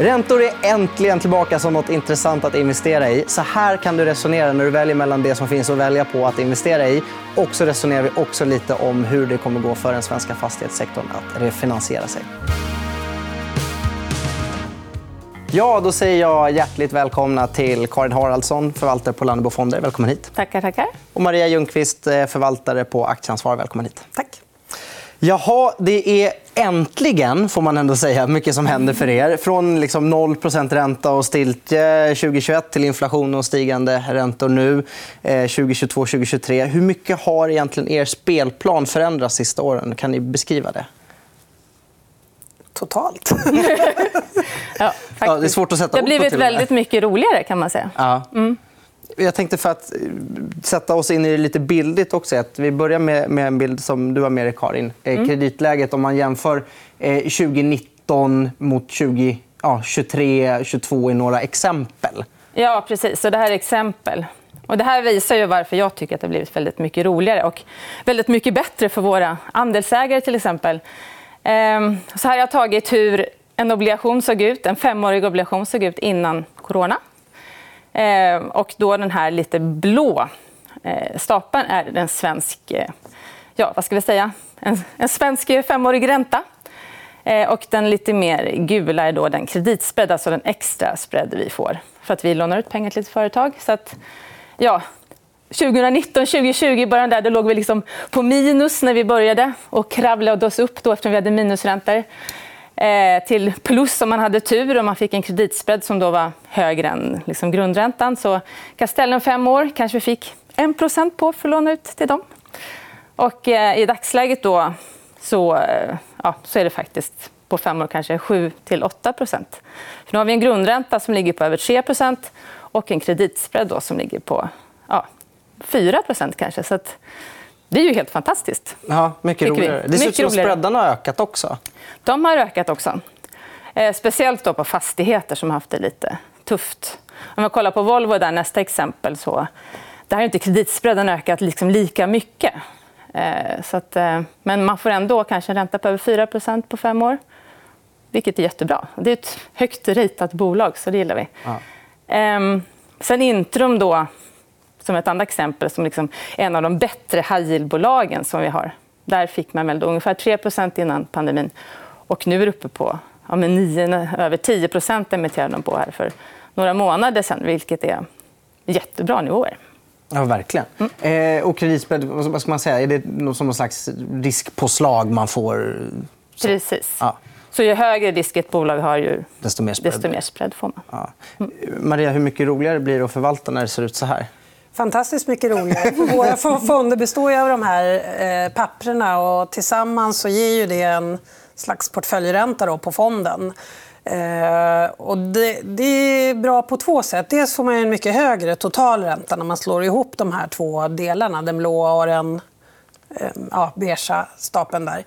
Räntor är äntligen tillbaka som något intressant att investera i. Så här kan du resonera när du väljer mellan det som finns att välja på att investera i. Och så resonerar vi också lite om hur det kommer gå för den svenska fastighetssektorn att refinansiera sig. Ja, då säger jag hjärtligt välkomna till Karin Haraldsson, förvaltare på Lannebo Fonder. Välkommen hit. Tackar, tackar. Och Maria Ljungqvist, eh, förvaltare på Aktieansvar. Välkommen hit. Tack. Jaha, det är äntligen får man ändå säga, mycket som händer för er. Från liksom 0 ränta och stiltje 2021 till inflation och stigande räntor nu 2022-2023. Eh, Hur mycket har egentligen er spelplan förändrats de sista åren? Kan ni beskriva det? Totalt. ja, ja, det är svårt att sätta Det har blivit väldigt mycket roligare. kan man säga. Ja. Mm. Jag tänkte för att eh, sätta oss in i det lite bildligt också. Att vi börjar med, med en bild som du har med dig, Karin. Eh, mm. Kreditläget, om man jämför eh, 2019 mot 2023, ja, 2022 i några exempel. Ja, precis. Så det här är exempel. Och det här visar ju varför jag tycker att det har blivit väldigt mycket roligare och väldigt mycket bättre för våra andelsägare. till exempel. Ehm, så här har jag tagit hur en obligation såg ut, en femårig obligation såg ut innan corona. Eh, och då den här lite blå eh, stapeln är en svensk, eh, ja, vad ska vi säga? En, en svensk femårig ränta. Eh, och den lite mer gula är då den kreditspread, alltså den extra spread vi får för att vi lånar ut pengar till ett företag. Så att, ja, 2019, 2020, början där, då låg vi liksom på minus när vi började och kravlade oss upp då eftersom vi hade minusräntor. Eh, till plus om man hade tur och man fick en kreditspread som då var högre än liksom grundräntan. Så Castellum fem år kanske vi fick 1% på för att låna ut till dem. Och eh, I dagsläget då, så, eh, ja, så är det faktiskt på fem år kanske 7-8 För Nu har vi en grundränta som ligger på över 3% och en kreditspread då som ligger på ja, 4 kanske. Så att, det är ju helt fantastiskt. Ja, mycket roligare. Det ser ut som att spreadarna har ökat också. De har ökat också. Eh, speciellt då på fastigheter som har haft det lite tufft. Om vi kollar på Volvo, där nästa exempel, så där har inte kreditspreaden ökat liksom lika mycket. Eh, så att, eh, men man får ändå kanske en ränta på över 4% på fem år. Vilket är jättebra. Det är ett högt ritat bolag, så det gillar vi. Ja. Eh, sen Intrum då, som ett annat exempel, som liksom en av de bättre high yield-bolagen som vi har. Där fick man väl ungefär 3% innan pandemin. Och nu är det uppe på ja, men 9, över 10 emitterade de på här för några månader sen, vilket är jättebra nivåer. Ja, verkligen. Mm. Eh, och kreditspread, vad ska man säga? Är det något som någon slags riskpåslag man får? Precis. Ja. Så ju högre risk ett bolag har, ju desto mer spread, desto mer spread får man. Ja. Mm. Maria, hur mycket roligare blir det att förvalta när det ser ut så här? Fantastiskt mycket roligare. våra fonder består ju av de här eh, papperna och tillsammans så ger ju det en slags portföljränta då på fonden. Eh, och det, det, är bra på två sätt. Dels får man en mycket högre totalränta när man slår ihop de här två delarna. Den blåa och den ja, beiga stapeln där.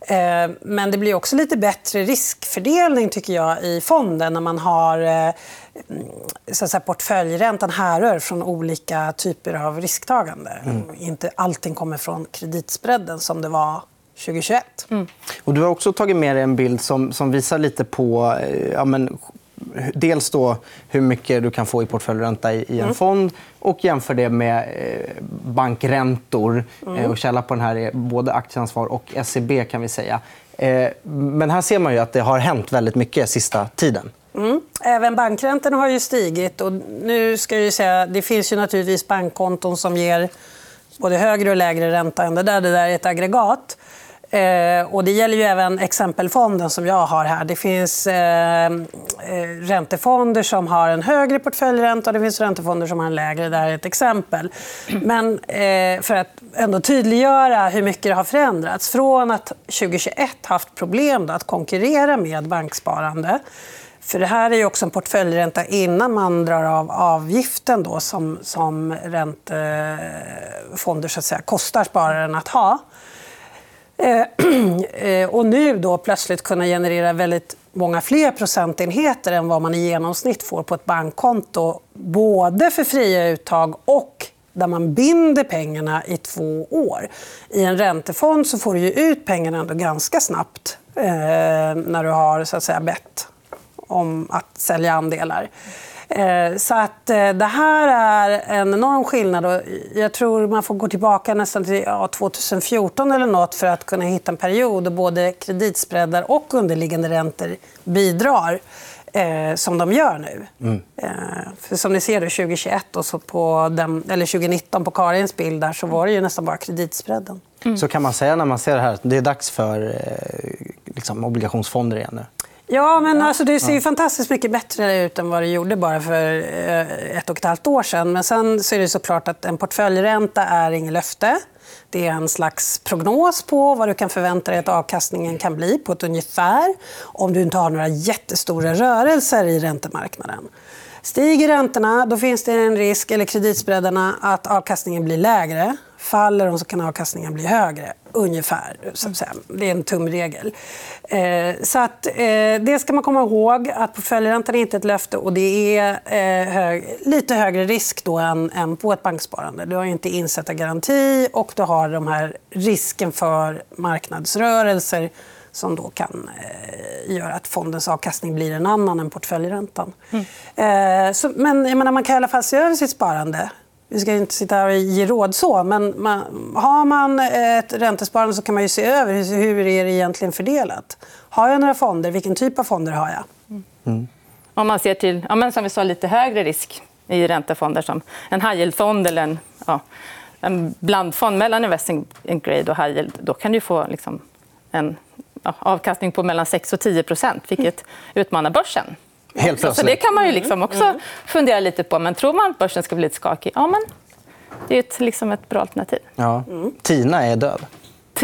Eh, men det blir också lite bättre riskfördelning tycker jag, i fonden när man har eh, så att säga, portföljräntan härrör från olika typer av risktagande. Mm. Inte allting kommer från kreditspreaden som det var 2021. Mm. Och du har också tagit med dig en bild som, som visar lite på eh, ja, men, dels då hur mycket du kan få i portföljränta i, en mm. fond och jämför det med eh, bankräntor. Mm. Eh, och källa på den här är både Aktieansvar och SEB. kan vi säga. Eh, men här ser man ju att det har hänt väldigt mycket sista tiden. Mm. Även bankräntorna har ju stigit. Och nu ska jag säga, det finns ju naturligtvis bankkonton som ger både högre och lägre ränta än det där. Det där är ett aggregat. Eh, och det gäller ju även exempelfonden som jag har här. Det finns eh, eh, räntefonder som har en högre portföljränta och det finns räntefonder som har en lägre. Det här är ett exempel. Men eh, för att ändå tydliggöra hur mycket det har förändrats. Från att 2021 haft problem att konkurrera med banksparande för det här är ju också en portföljränta innan man drar av avgiften då, som, som räntefonder så att säga, kostar spararen att ha. Eh, eh, och nu då plötsligt kunna generera väldigt många fler procentenheter än vad man i genomsnitt får på ett bankkonto. Både för fria uttag och där man binder pengarna i två år. I en räntefond så får du ut pengarna ändå ganska snabbt eh, när du har så att säga, bett om att sälja andelar. Eh, så att eh, det här är en enorm skillnad. Jag tror man får gå tillbaka nästan till ja, 2014 eller nåt för att kunna hitta en period då både kreditspreadar och underliggande räntor bidrar eh, som de gör nu. Mm. Eh, för som ni ser, då, 2021 och så på den, eller 2019 på Karins bild där, så var det ju nästan bara kreditspreaden. Mm. Så kan man säga när man ser det här att det är dags för eh, liksom, obligationsfonder igen nu? Ja, men alltså, det ser ju fantastiskt mycket bättre ut än vad det gjorde bara för eh, ett och ett halvt år sedan. Men sen så är det såklart att en portföljränta är inget löfte. Det är en slags prognos på vad du kan förvänta dig att avkastningen kan bli på ett ungefär om du inte har några jättestora rörelser i räntemarknaden. Stiger räntorna då finns det en risk, eller kreditspreadarna, att avkastningen blir lägre. Faller de så kan avkastningen bli högre. Ungefär. Så att säga. Det är en tumregel. Eh, så att, eh, det ska man komma ihåg. att Portföljräntan är inte ett löfte och det är eh, hög, lite högre risk då än, än på ett banksparande. Du har inte insättargaranti och du har de här risken för marknadsrörelser som då kan eh, göra att fondens avkastning blir en annan än portföljräntan. Mm. Eh, så, men menar, man kan i alla fall se över sitt sparande. Vi ska inte sitta här och ge råd så, men man, har man ett räntesparande så kan man ju se över hur, hur är det egentligen fördelat. Har jag några fonder? Vilken typ av fonder har jag? Mm. Om man ser till ja, men som vi sa, lite högre risk i räntefonder som en high yield-fond eller en, ja, en blandfond mellan investing grade och high yield, då kan du få liksom, en ja, avkastning på mellan 6 och 10% vilket utmanar börsen. Helt så, så det kan man ju liksom också mm. fundera lite på. Men tror man att börsen ska bli lite skakig, ja, men det är ett, liksom ett bra alternativ. Ja. Tina är död.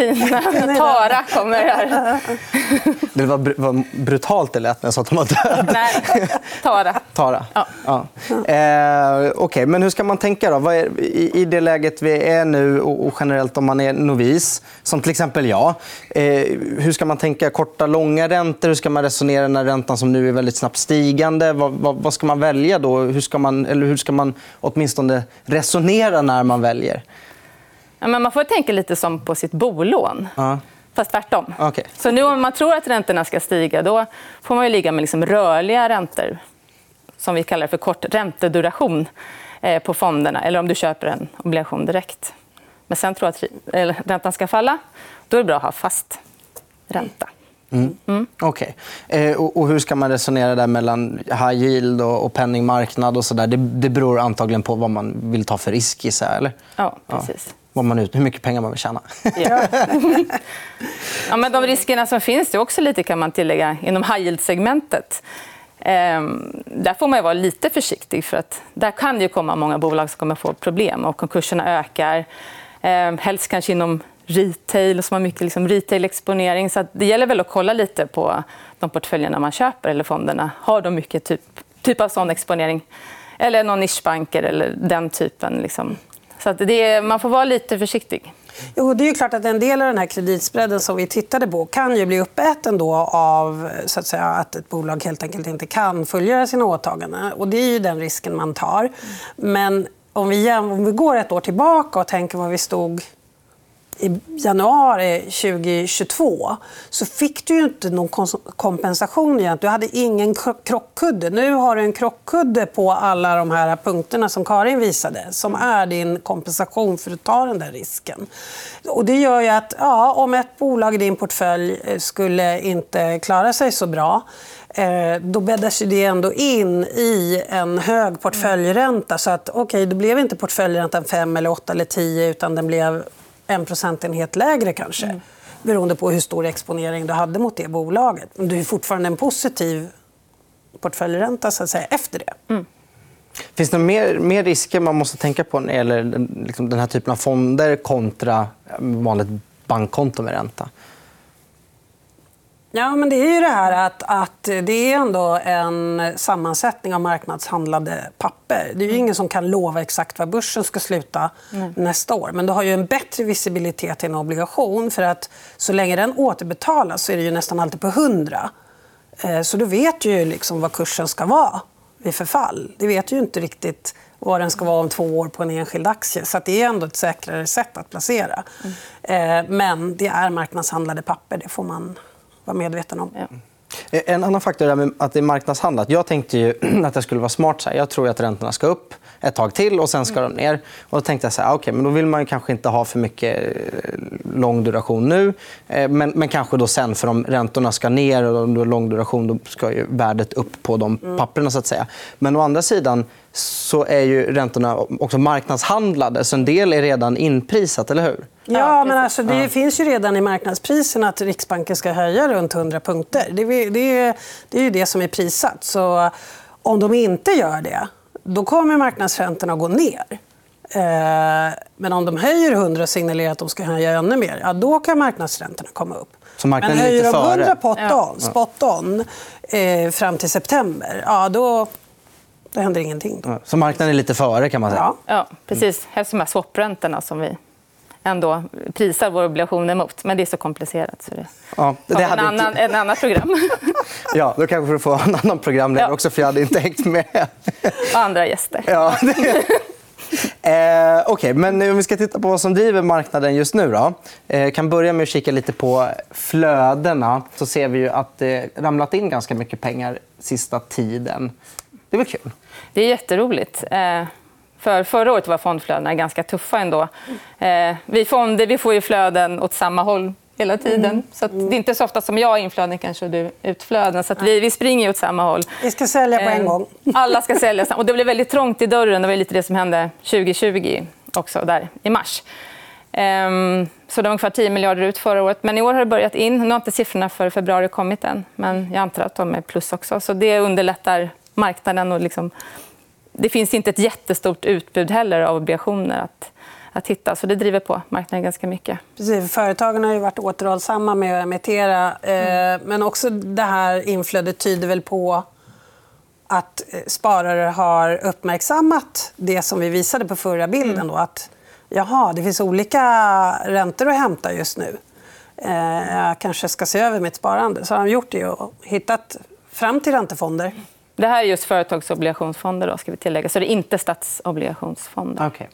Tina. Tara kommer här. Det var, br var brutalt det lät när jag sa att hon var död. Nej, Tara. Tara. Ja. ja. Eh, okay. Men hur ska man tänka då? Är, i, i, det läget vi är nu och, och, generellt om man är novis, som till exempel jag. Eh, hur ska man tänka korta, långa räntor? Hur ska man resonera när räntan som nu är väldigt snabbt stigande? Vad, vad, vad ska man välja då? Hur ska man, eller hur ska man åtminstone resonera när man väljer? Ja, men man får tänka lite som på sitt bolån. Ja. Fast tvärtom. Okay. Så nu om man tror att räntorna ska stiga då får man ju ligga med liksom rörliga räntor som vi kallar för kort ränteduration eh, på fonderna eller om du köper en obligation direkt. Men sen tror jag att räntan ska falla. Då är det bra att ha fast ränta. Mm. Mm. Okay. Eh, och, hur ska man resonera där mellan high yield och, och penningmarknad? Och så där? Det, det beror antagligen på vad man vill ta för risk. Gissar, eller? Ja, precis. Ja vad man ut, hur mycket pengar man vill tjäna. Ja. ja, men de riskerna som finns är också lite kan man tillägga inom high yield-segmentet. Ehm, där får man vara lite försiktig. för att Där kan det komma många bolag som kommer få problem och konkurserna ökar. Ehm, helst kanske inom retail, som har mycket liksom retail-exponering. Så det gäller väl att kolla lite på de portföljerna man köper eller fonderna. Har de mycket typ, typ av sån exponering? Eller någon nischbanker eller den typen. Liksom. Så det, man får vara lite försiktig. Jo, det är klart att en del av den här kreditspreaden som vi tittade på kan ju bli uppäten då av så att, säga, att ett bolag helt enkelt inte kan fullgöra sina åtaganden. Och det är ju den risken man tar. Men om vi, om vi går ett år tillbaka och tänker var vi stod i januari 2022 så fick du inte någon kompensation. Igen. Du hade ingen krockkudde. Nu har du en krockkudde på alla de här punkterna som Karin visade som är din kompensation för att ta den där risken. Och det gör ju att ja, om ett bolag i din portfölj eh, skulle inte klara sig så bra eh, då bäddas det ändå in i en hög portföljränta. Så att, okay, då blev inte portföljräntan 5, eller 8 eller 10 utan den blev en procentenhet lägre kanske. Mm. Beroende på hur stor exponering du hade mot det bolaget. Men du är fortfarande en positiv portföljränta så att säga, efter det. Mm. Finns det mer, mer risker man måste tänka på när det gäller liksom, den här typen av fonder kontra vanligt bankkonto med ränta? Ja, men det är ju det här att, att det är ändå en sammansättning av marknadshandlade papper. Det är ju ingen som kan lova exakt var börsen ska sluta mm. nästa år. Men du har ju en bättre visibilitet i en obligation. för att Så länge den återbetalas så är det ju nästan alltid på 100. Eh, så du vet ju liksom vad kursen ska vara vid förfall. Det vet ju inte riktigt vad den ska vara om två år på en enskild aktie. Så det är ändå ett säkrare sätt att placera. Mm. Men det är marknadshandlade papper. Det får man vara medveten om. Ja. En annan faktor är att det är marknadshandlat. Jag tänkte ju att det skulle vara smart. Så här. Jag tror att räntorna ska upp ett tag till och sen ska de ner. Och då tänkte jag så här, okay, men då vill man kanske inte ha för mycket eh, lång duration nu. Eh, men, men kanske då sen, för om räntorna ska ner och om du har lång duration då ska ju värdet upp på de papperna. Så att säga. Men å andra sidan så är ju räntorna också marknadshandlade. Så en del är redan inprisat, eller hur? Ja, men alltså, det finns ju redan i marknadspriserna att Riksbanken ska höja runt 100 punkter. Det är, det är, det är ju det som är prissatt. Så om de inte gör det, då kommer marknadsräntorna att gå ner. Eh, men om de höjer 100 och signalerar att de ska höja ännu mer, ja, då kan marknadsräntorna komma upp. Så men höjer de 100 pot on, spot on eh, fram till september, ja, då, då händer ingenting. Då. Så marknaden är lite före? kan man säga? Ja, ja precis. Helst de här swapräntorna som vi ändå prisar våra obligationer mot. Men det är så komplicerat. Så det... Ja, det hade en, annan, en annat program. ja, då kanske du får en annan programledare ja. också, för jag hade inte hängt med. Och andra gäster. Ja. Eh, okay, men om vi ska titta på vad som driver marknaden just nu. Då. Eh, kan börja med att kika lite på flödena. Så ser vi ju att det ramlat in ganska mycket pengar sista tiden. Det är väl kul? Det är jätteroligt. Eh... För förra året var fondflödena ganska tuffa ändå. Eh, vi fonder vi får ju flöden åt samma håll hela tiden. Mm. Så det är inte så ofta som jag har inflöden kanske och du utflöden. Så vi, vi springer åt samma håll. Vi ska sälja på en eh, gång. Alla ska sälja. Och det blev väldigt trångt i dörren. Det var lite det som hände 2020 också, där i mars. Um, så det var ungefär 10 miljarder ut förra året. Men i år har det börjat in. Nu har inte siffrorna för februari kommit än. Men jag antar att de är plus också. Så det underlättar marknaden och liksom det finns inte ett jättestort utbud heller av obligationer att, att hitta. Så det driver på marknaden ganska mycket. Precis, företagen har ju varit återhållsamma med att emittera. Mm. Men också det här inflödet tyder väl på att eh, sparare har uppmärksammat det som vi visade på förra bilden. Mm. Då, att jaha, det finns olika räntor att hämta just nu. Eh, jag kanske ska se över mitt sparande. Så har de gjort det och hittat fram till räntefonder. Det här är just företagsobligationsfonder, då, ska vi tillägga. så det är inte statsobligationsfonder. Okay.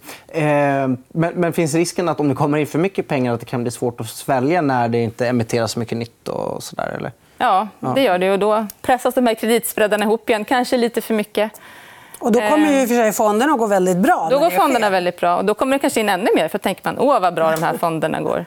Eh, men, men, finns risken att om det kommer in för mycket pengar att det kan bli svårt att svälja när det inte emitteras så mycket nytt? Och så där, eller? Ja, det gör det. Och då pressas de här kreditspreadarna ihop igen, kanske lite för mycket. Och då kommer ju för sig fonderna att gå väldigt bra. Då går fonderna väldigt bra. Och då kommer det kanske in ännu mer. För tänker man, åh vad bra de här fonderna går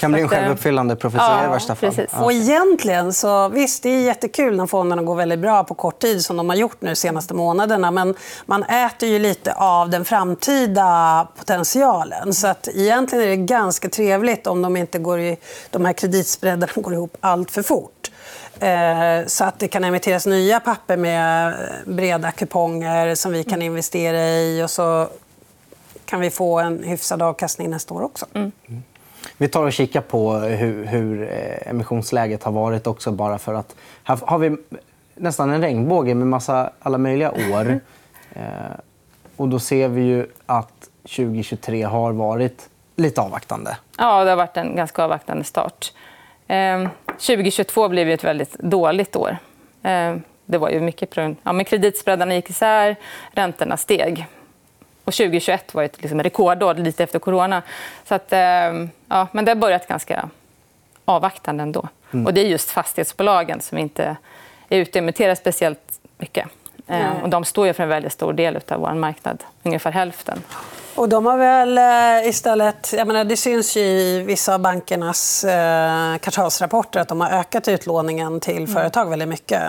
kan bli en självuppfyllande profetia ja, i värsta fall. Precis. Och egentligen så, visst, det är jättekul när fonderna går väldigt bra på kort tid som de har gjort nu de senaste månaderna. Men man äter ju lite av den framtida potentialen. Så att egentligen är det ganska trevligt om de inte går i, de här kreditspreadarna går ihop allt för fort. Eh, så att det kan emitteras nya papper med breda kuponger som vi kan investera i. Och så kan vi få en hyfsad avkastning nästa år också. Mm. Vi tar och kikar på hur, hur eh, emissionsläget har varit också. bara för att Här har vi nästan en regnbåge med massa alla möjliga år. Eh, och då ser vi ju att 2023 har varit lite avvaktande. Ja, det har varit en ganska avvaktande start. Eh, 2022 blev ett väldigt dåligt år. Eh, det var ju mycket på ja, men Kreditspreadarna gick isär, räntorna steg. Och 2021 var ett liksom rekordår, lite efter corona. Så att, ehm, ja, men det har börjat ganska avvaktande ändå. Mm. Och det är just fastighetsbolagen som inte är ute och emitterar speciellt mycket. Mm. Och de står ju för en väldigt stor del av vår marknad, ungefär hälften. Och de har väl eh, istället... Jag menar, det syns i vissa av bankernas eh, kvartalsrapporter att de har ökat utlåningen till mm. företag väldigt mycket.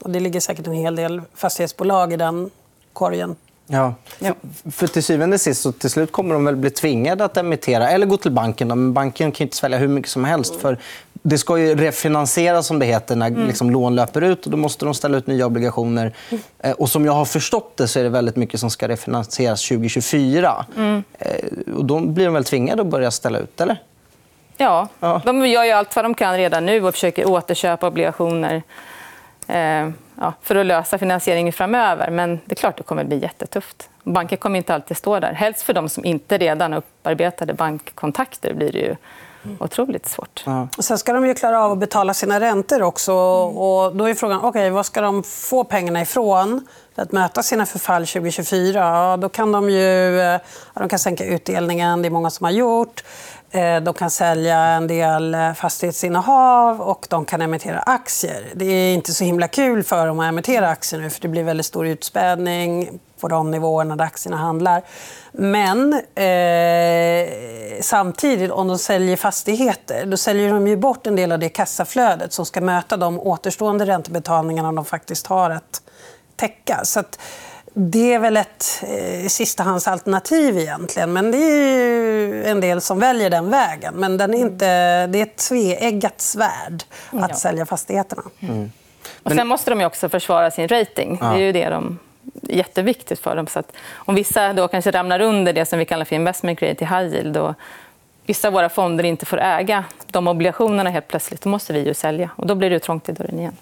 Och det ligger säkert en hel del fastighetsbolag i den korgen. Ja. ja. För till syvende och sist så till slut kommer de väl bli tvingade att emittera eller gå till banken. Men banken kan inte svälja hur mycket som helst. Mm. För det ska ju refinansieras som det heter när mm. liksom, lån löper ut. och Då måste de ställa ut nya obligationer. Mm. Eh, och som jag har förstått det så är det väldigt mycket som ska refinansieras 2024. Mm. Eh, och då blir de väl tvingade att börja ställa ut, eller? Ja, ja. de gör ju allt vad de kan redan nu och försöker återköpa obligationer. Eh ja, för att lösa finansieringen framöver. Men det är klart det kommer att bli jättetufft. Banker kommer inte alltid stå där. Helst för de som inte redan har upparbetade bankkontakter blir det ju otroligt svårt. Ja. Sen ska de ju klara av att betala sina räntor också. Och då är frågan okay, vad ska de få pengarna ifrån för att möta sina förfall 2024. Ja, då kan de ju de kan sänka utdelningen, det är många som har gjort. Eh, de kan sälja en del eh, fastighetsinnehav och de kan emittera aktier. Det är inte så himla kul för dem att emittera aktier nu för det blir väldigt stor utspädning på de nivåerna där aktierna handlar. Men eh, samtidigt, om de säljer fastigheter då säljer de ju bort en del av det kassaflödet som ska möta de återstående räntebetalningarna de faktiskt har att täcka. Så att, det är väl ett eh, sistahandsalternativ egentligen. Men det är en del som väljer den vägen. Men den är inte, det är ett tveeggat svärd att ja. sälja fastigheterna. Mm. Och sen måste de också försvara sin rating. Ja. Det är ju det de jätteviktigt för dem. Så om vissa då kanske ramlar under det som vi kallar för investment grade till high yield och vissa av våra fonder inte får äga de obligationerna helt plötsligt, då måste vi ju sälja. Och då blir det trångt i dörren igen.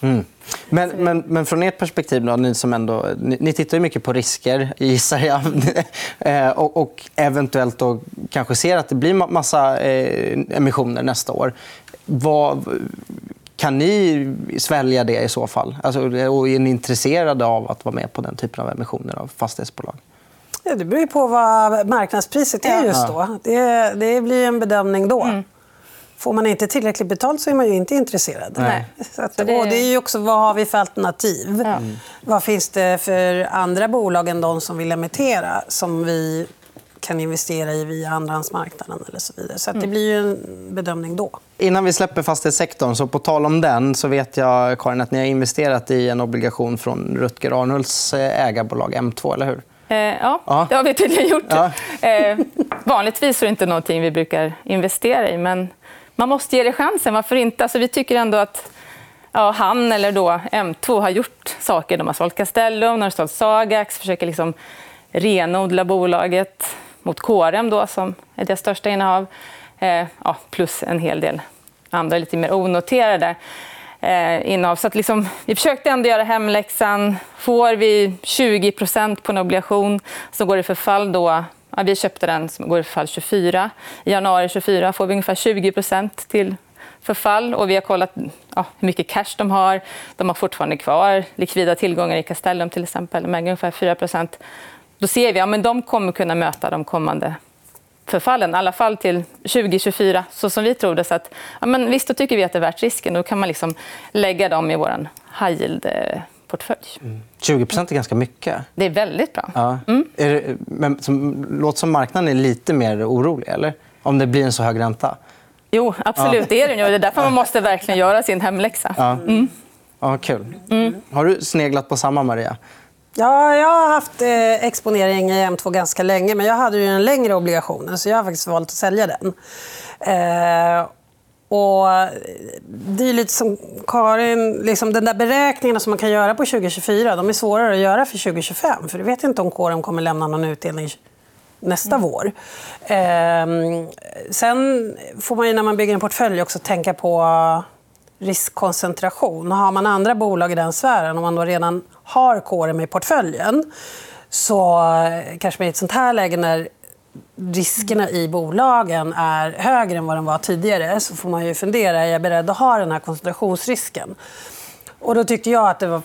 Mm. Men, men, men från ert perspektiv, då, ni, som ändå, ni, ni tittar ju mycket på risker, gissar jag. Eh, och, och, eventuellt då kanske ser att det blir massa eh, emissioner nästa år. Vad, kan ni svälja det i så fall? Alltså, och är ni intresserade av att vara med på den typen av emissioner av fastighetsbolag? Ja, det beror på vad marknadspriset är just då. Det, det blir en bedömning då. Mm. Får man inte tillräckligt betalt så är man ju inte intresserad. Nej. Så att, det... Och det är ju också vad har vi för alternativ. Ja. Mm. Vad finns det för andra bolag än de som vill emittera som vi kan investera i via andrahandsmarknaden eller så vidare. Så det mm. blir ju en bedömning då. Innan vi släpper fastighetssektorn, så på tal om den, så vet jag Karin, att ni har investerat i en obligation från Rutger Arnults eh, ägarbolag M2, eller hur? Eh, ja, ja, det har vi tydligen gjort. Ja. Eh, vanligtvis är det inte någonting vi brukar investera i. Men man måste ge det chansen. Varför inte? Alltså, vi tycker ändå att ja, han eller då M2 har gjort saker. De har sålt Castellum, de har sålt Sagax, försöker liksom renodla bolaget mot KRM då, som är deras största innehav. Eh, ja, plus en hel del andra lite mer onoterade eh, innehav. Så att liksom, vi försökte ändå göra hemläxan. Får vi 20% på en obligation så går det förfall då Ja, vi köpte den som går i förfall 24. I januari 24 får vi ungefär 20% till förfall. Och vi har kollat ja, hur mycket cash de har. De har fortfarande kvar likvida tillgångar i Castellum till exempel, De äger ungefär 4% Då ser vi att ja, de kommer kunna möta de kommande förfallen, i alla fall till 2024, så som vi trodde. Så att, ja, men visst, då tycker vi att det är värt risken. Då kan man liksom lägga dem i vår high yield eh, portfölj. Mm. 20% är ganska mycket. Det är väldigt bra. Ja. Mm. Är det, men, som, låter som marknaden är lite mer orolig, eller? Om det blir en så hög ränta? Jo, absolut. Ja. Det är den. Det är därför man måste verkligen göra sin hemläxa. Ja. Mm. Ja, kul. Mm. Har du sneglat på samma, Maria? Ja, jag har haft eh, exponering i M2 ganska länge, men jag hade ju en längre obligation, så jag har faktiskt valt att sälja den. Eh, och det är lite som Karin, liksom den där beräkningarna som man kan göra på 2024 de är svårare att göra för 2025. För du vet inte om KRM kommer lämna någon utdelning nästa mm. vår. Eh, sen får man ju när man bygger en portfölj också tänka på riskkoncentration. Har man andra bolag i den sfären, om man då redan har KRM i portföljen så kanske man i ett sånt här läge när riskerna i bolagen är högre än vad de var tidigare så får man ju fundera, är jag beredd att ha den här koncentrationsrisken? Och då tyckte jag att det var,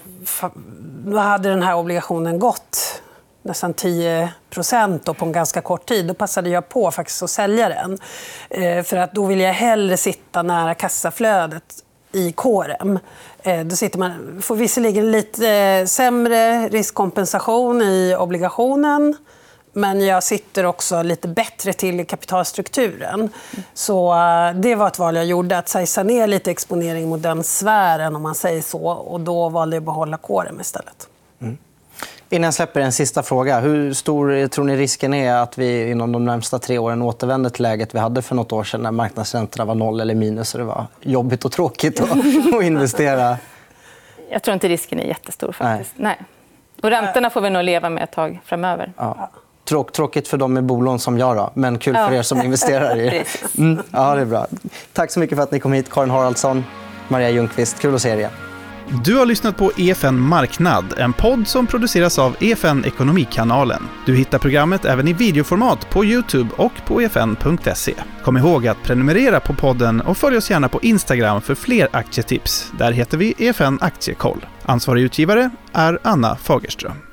då hade den här obligationen gått nästan 10% på en ganska kort tid. Då passade jag på faktiskt att sälja den. Eh, för att då vill jag hellre sitta nära kassaflödet i KRM. Eh, då sitter man, får visserligen lite eh, sämre riskkompensation i obligationen men jag sitter också lite bättre till i kapitalstrukturen. Så eh, det var ett val jag gjorde, att sajsa ner lite exponering mot den sfären. om man säger så. Och då valde jag att behålla kåren istället. Mm. Innan jag släpper en sista fråga. Hur stor tror ni risken är att vi inom de närmsta tre åren återvänder till läget vi hade för nåt år sedan när marknadsräntorna var noll eller minus och det var jobbigt och tråkigt att investera? Jag tror inte risken är jättestor. faktiskt. Nej. Nej. Och räntorna får vi nog leva med ett tag framöver. Ja. Tråk, tråkigt för dem med bolån som jag, då, men kul för er som investerar i det. Mm, ja, det är bra. Tack så mycket för att ni kom hit, Karin Haraldsson, Maria Ljungqvist. Kul att se er igen. Du har lyssnat på EFN Marknad, en podd som produceras av EFN Ekonomikanalen. Du hittar programmet även i videoformat på Youtube och på efn.se. Kom ihåg att prenumerera på podden och följ oss gärna på Instagram för fler aktietips. Där heter vi EFN Aktiekoll. Ansvarig utgivare är Anna Fagerström.